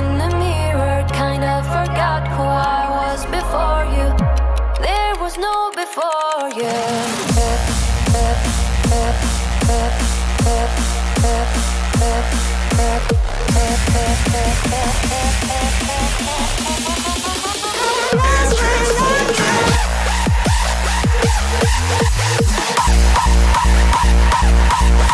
in the mirror, kinda forgot who I was before you. There was no before you.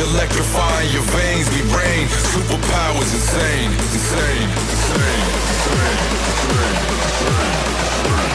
electrifying your veins. Be brain, superpowers insane, insane, insane, insane, insane. Let-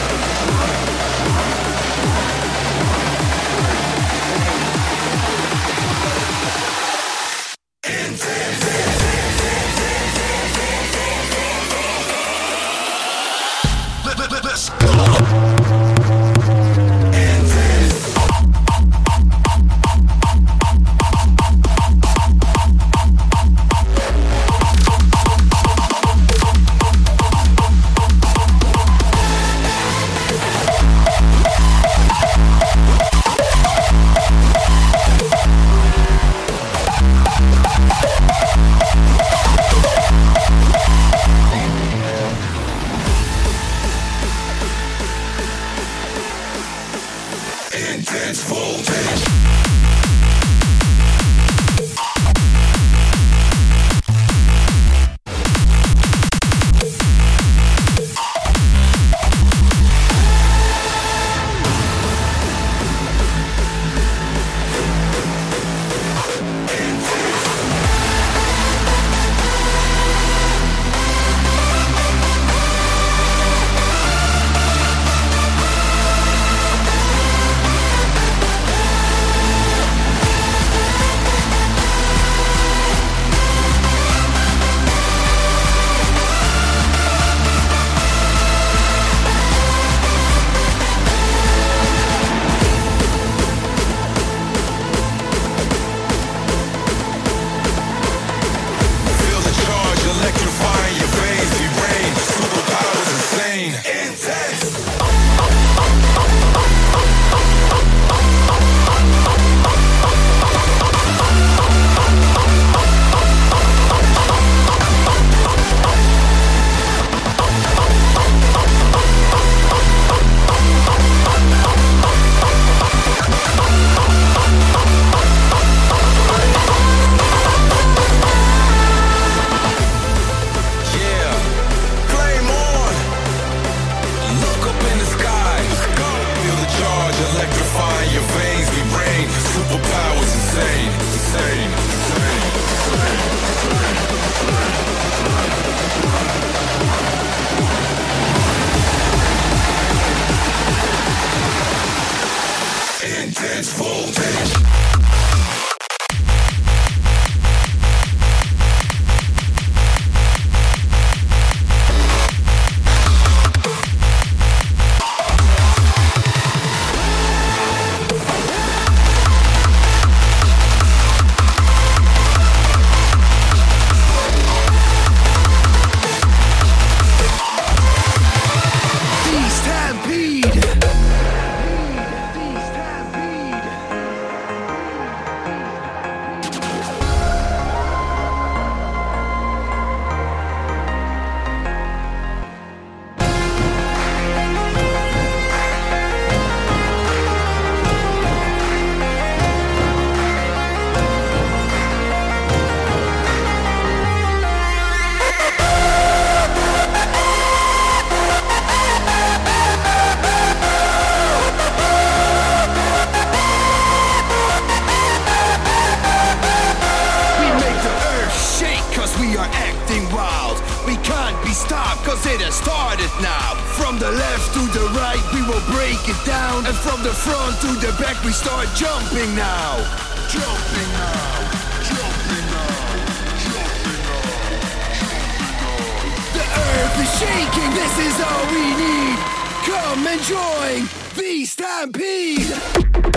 shaking, this is all we need. Come and join the Stampede.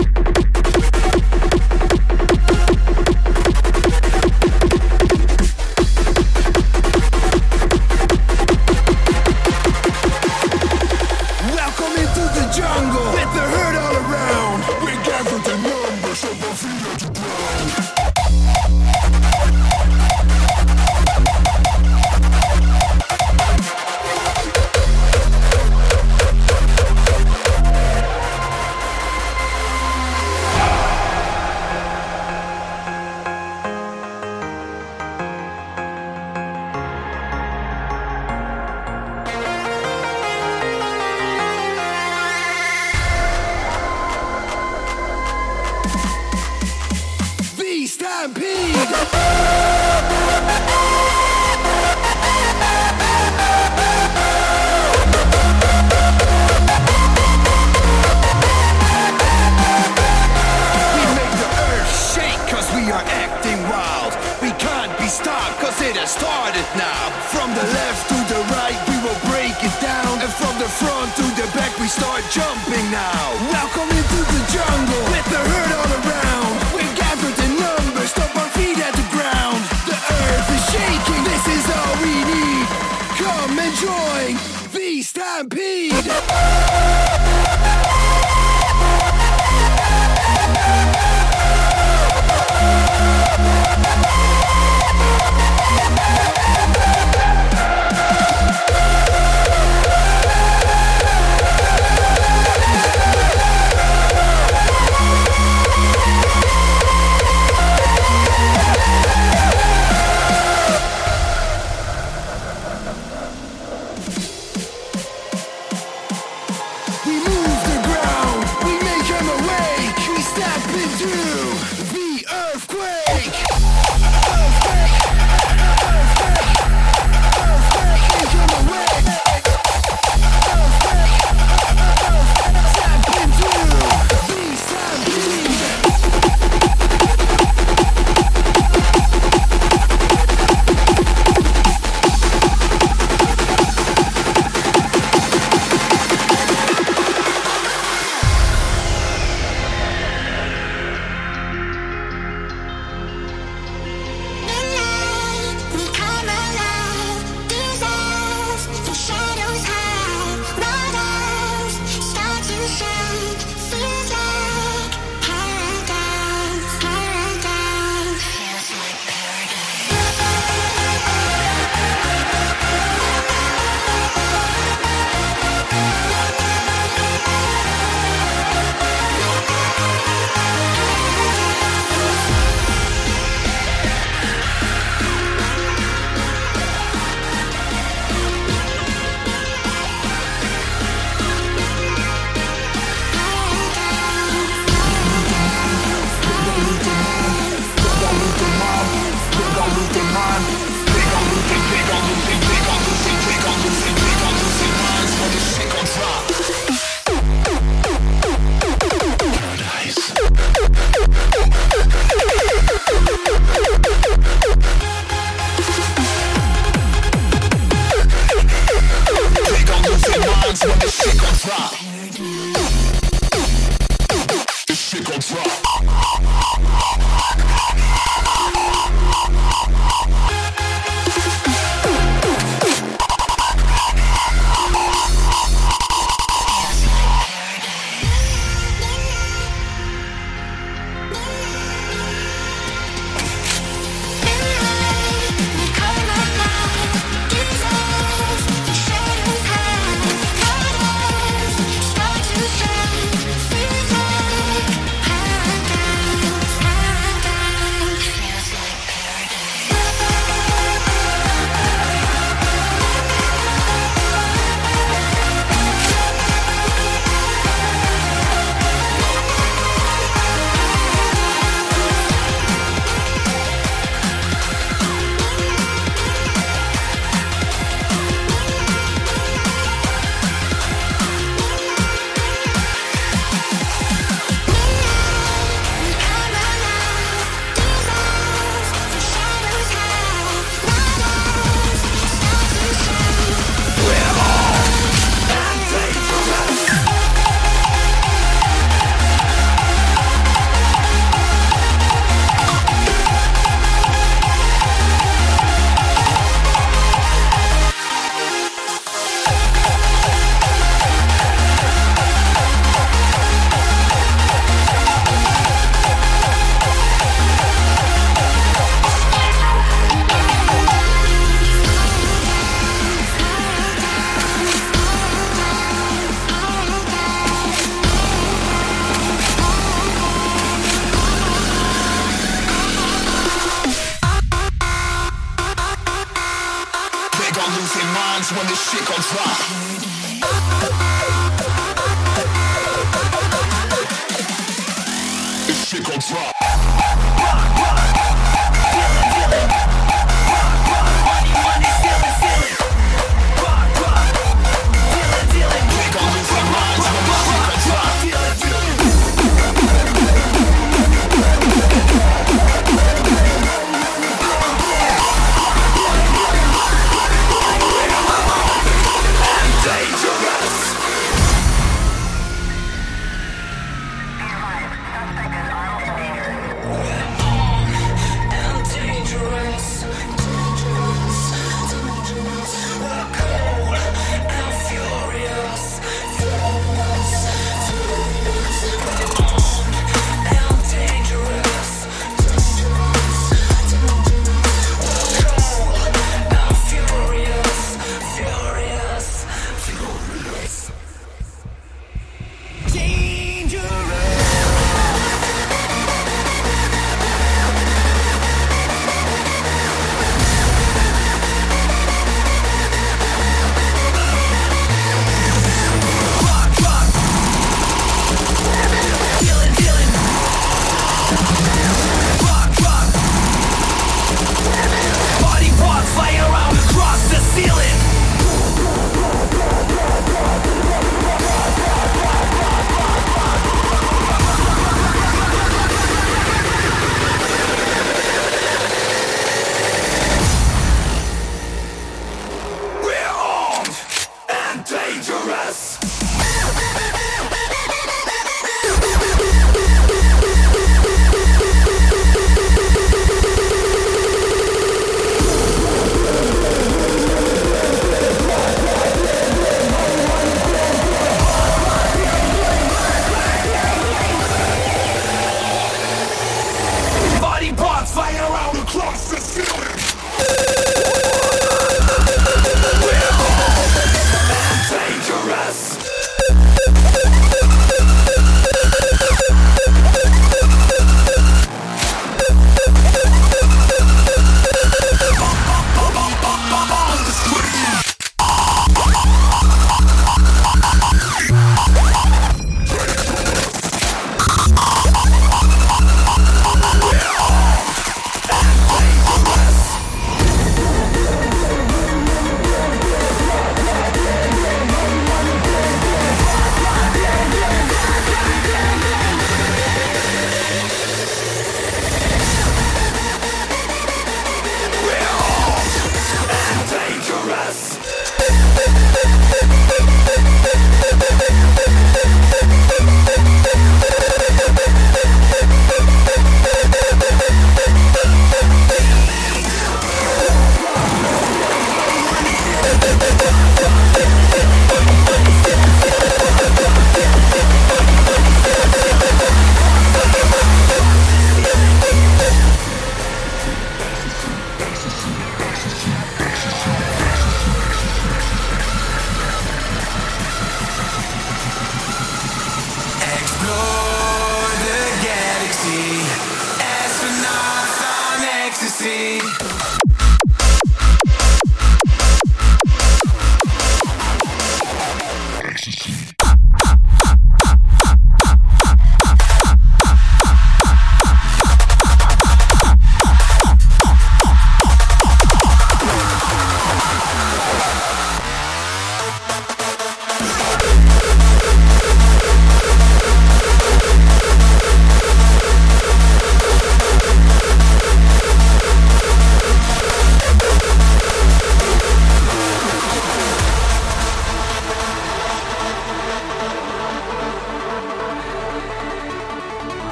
Cause it now. From the left to the right, we will break it down. And from the front to the back, we start jumping now. Welcome into the jungle with the herd all around. We're gathered in numbers, stop our feet at the ground. The earth is shaking, this is all we need. Come and join the stampede. rock.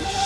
Ecstasy.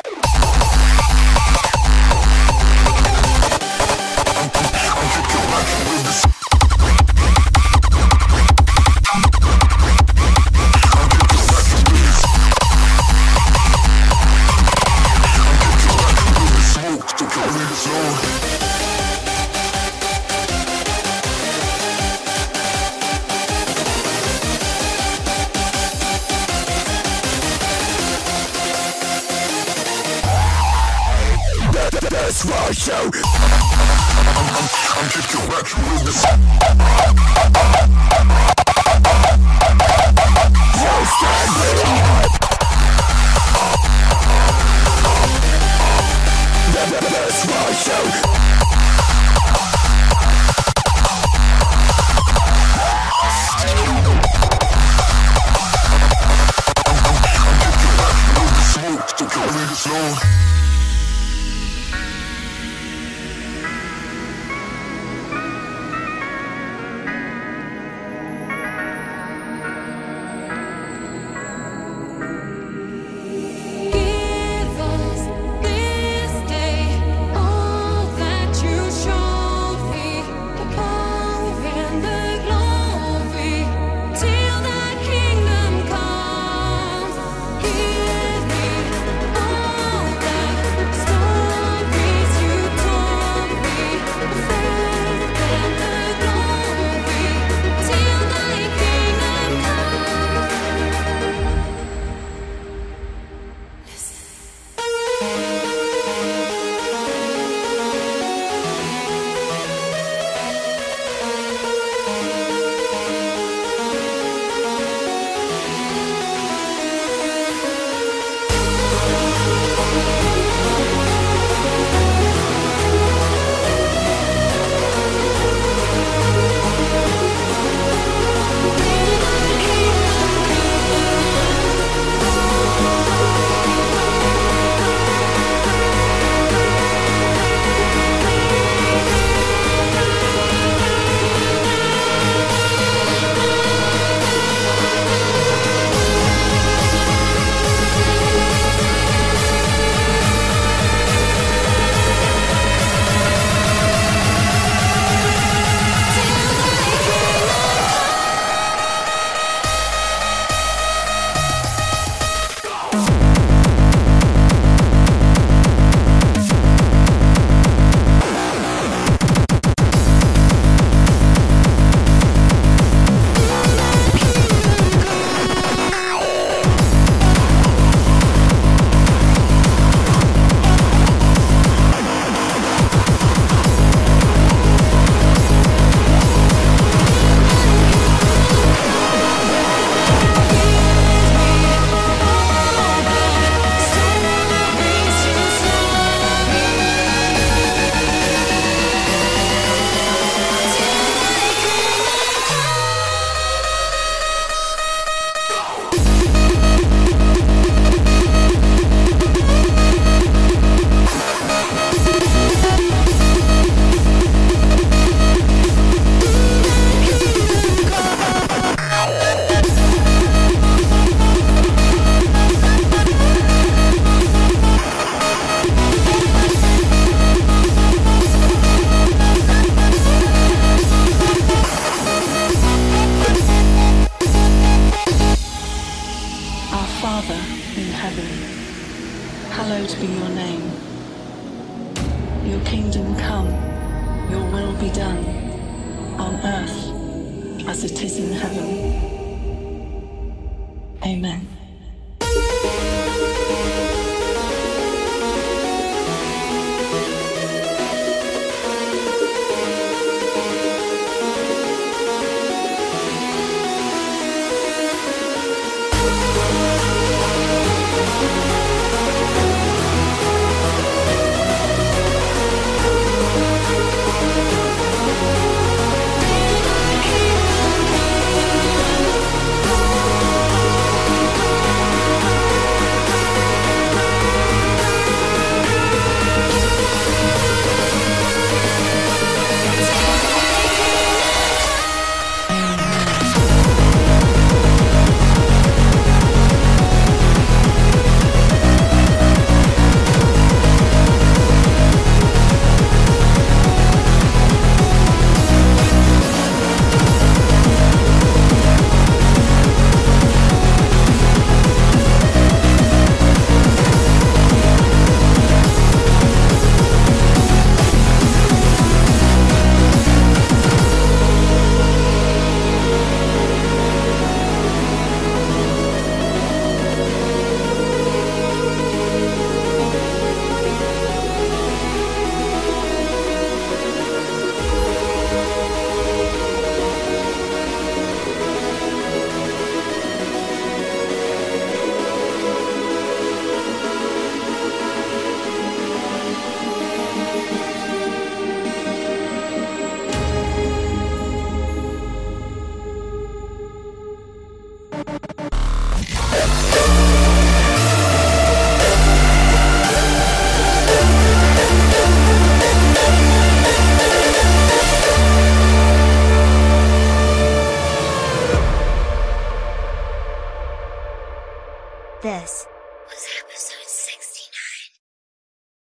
Give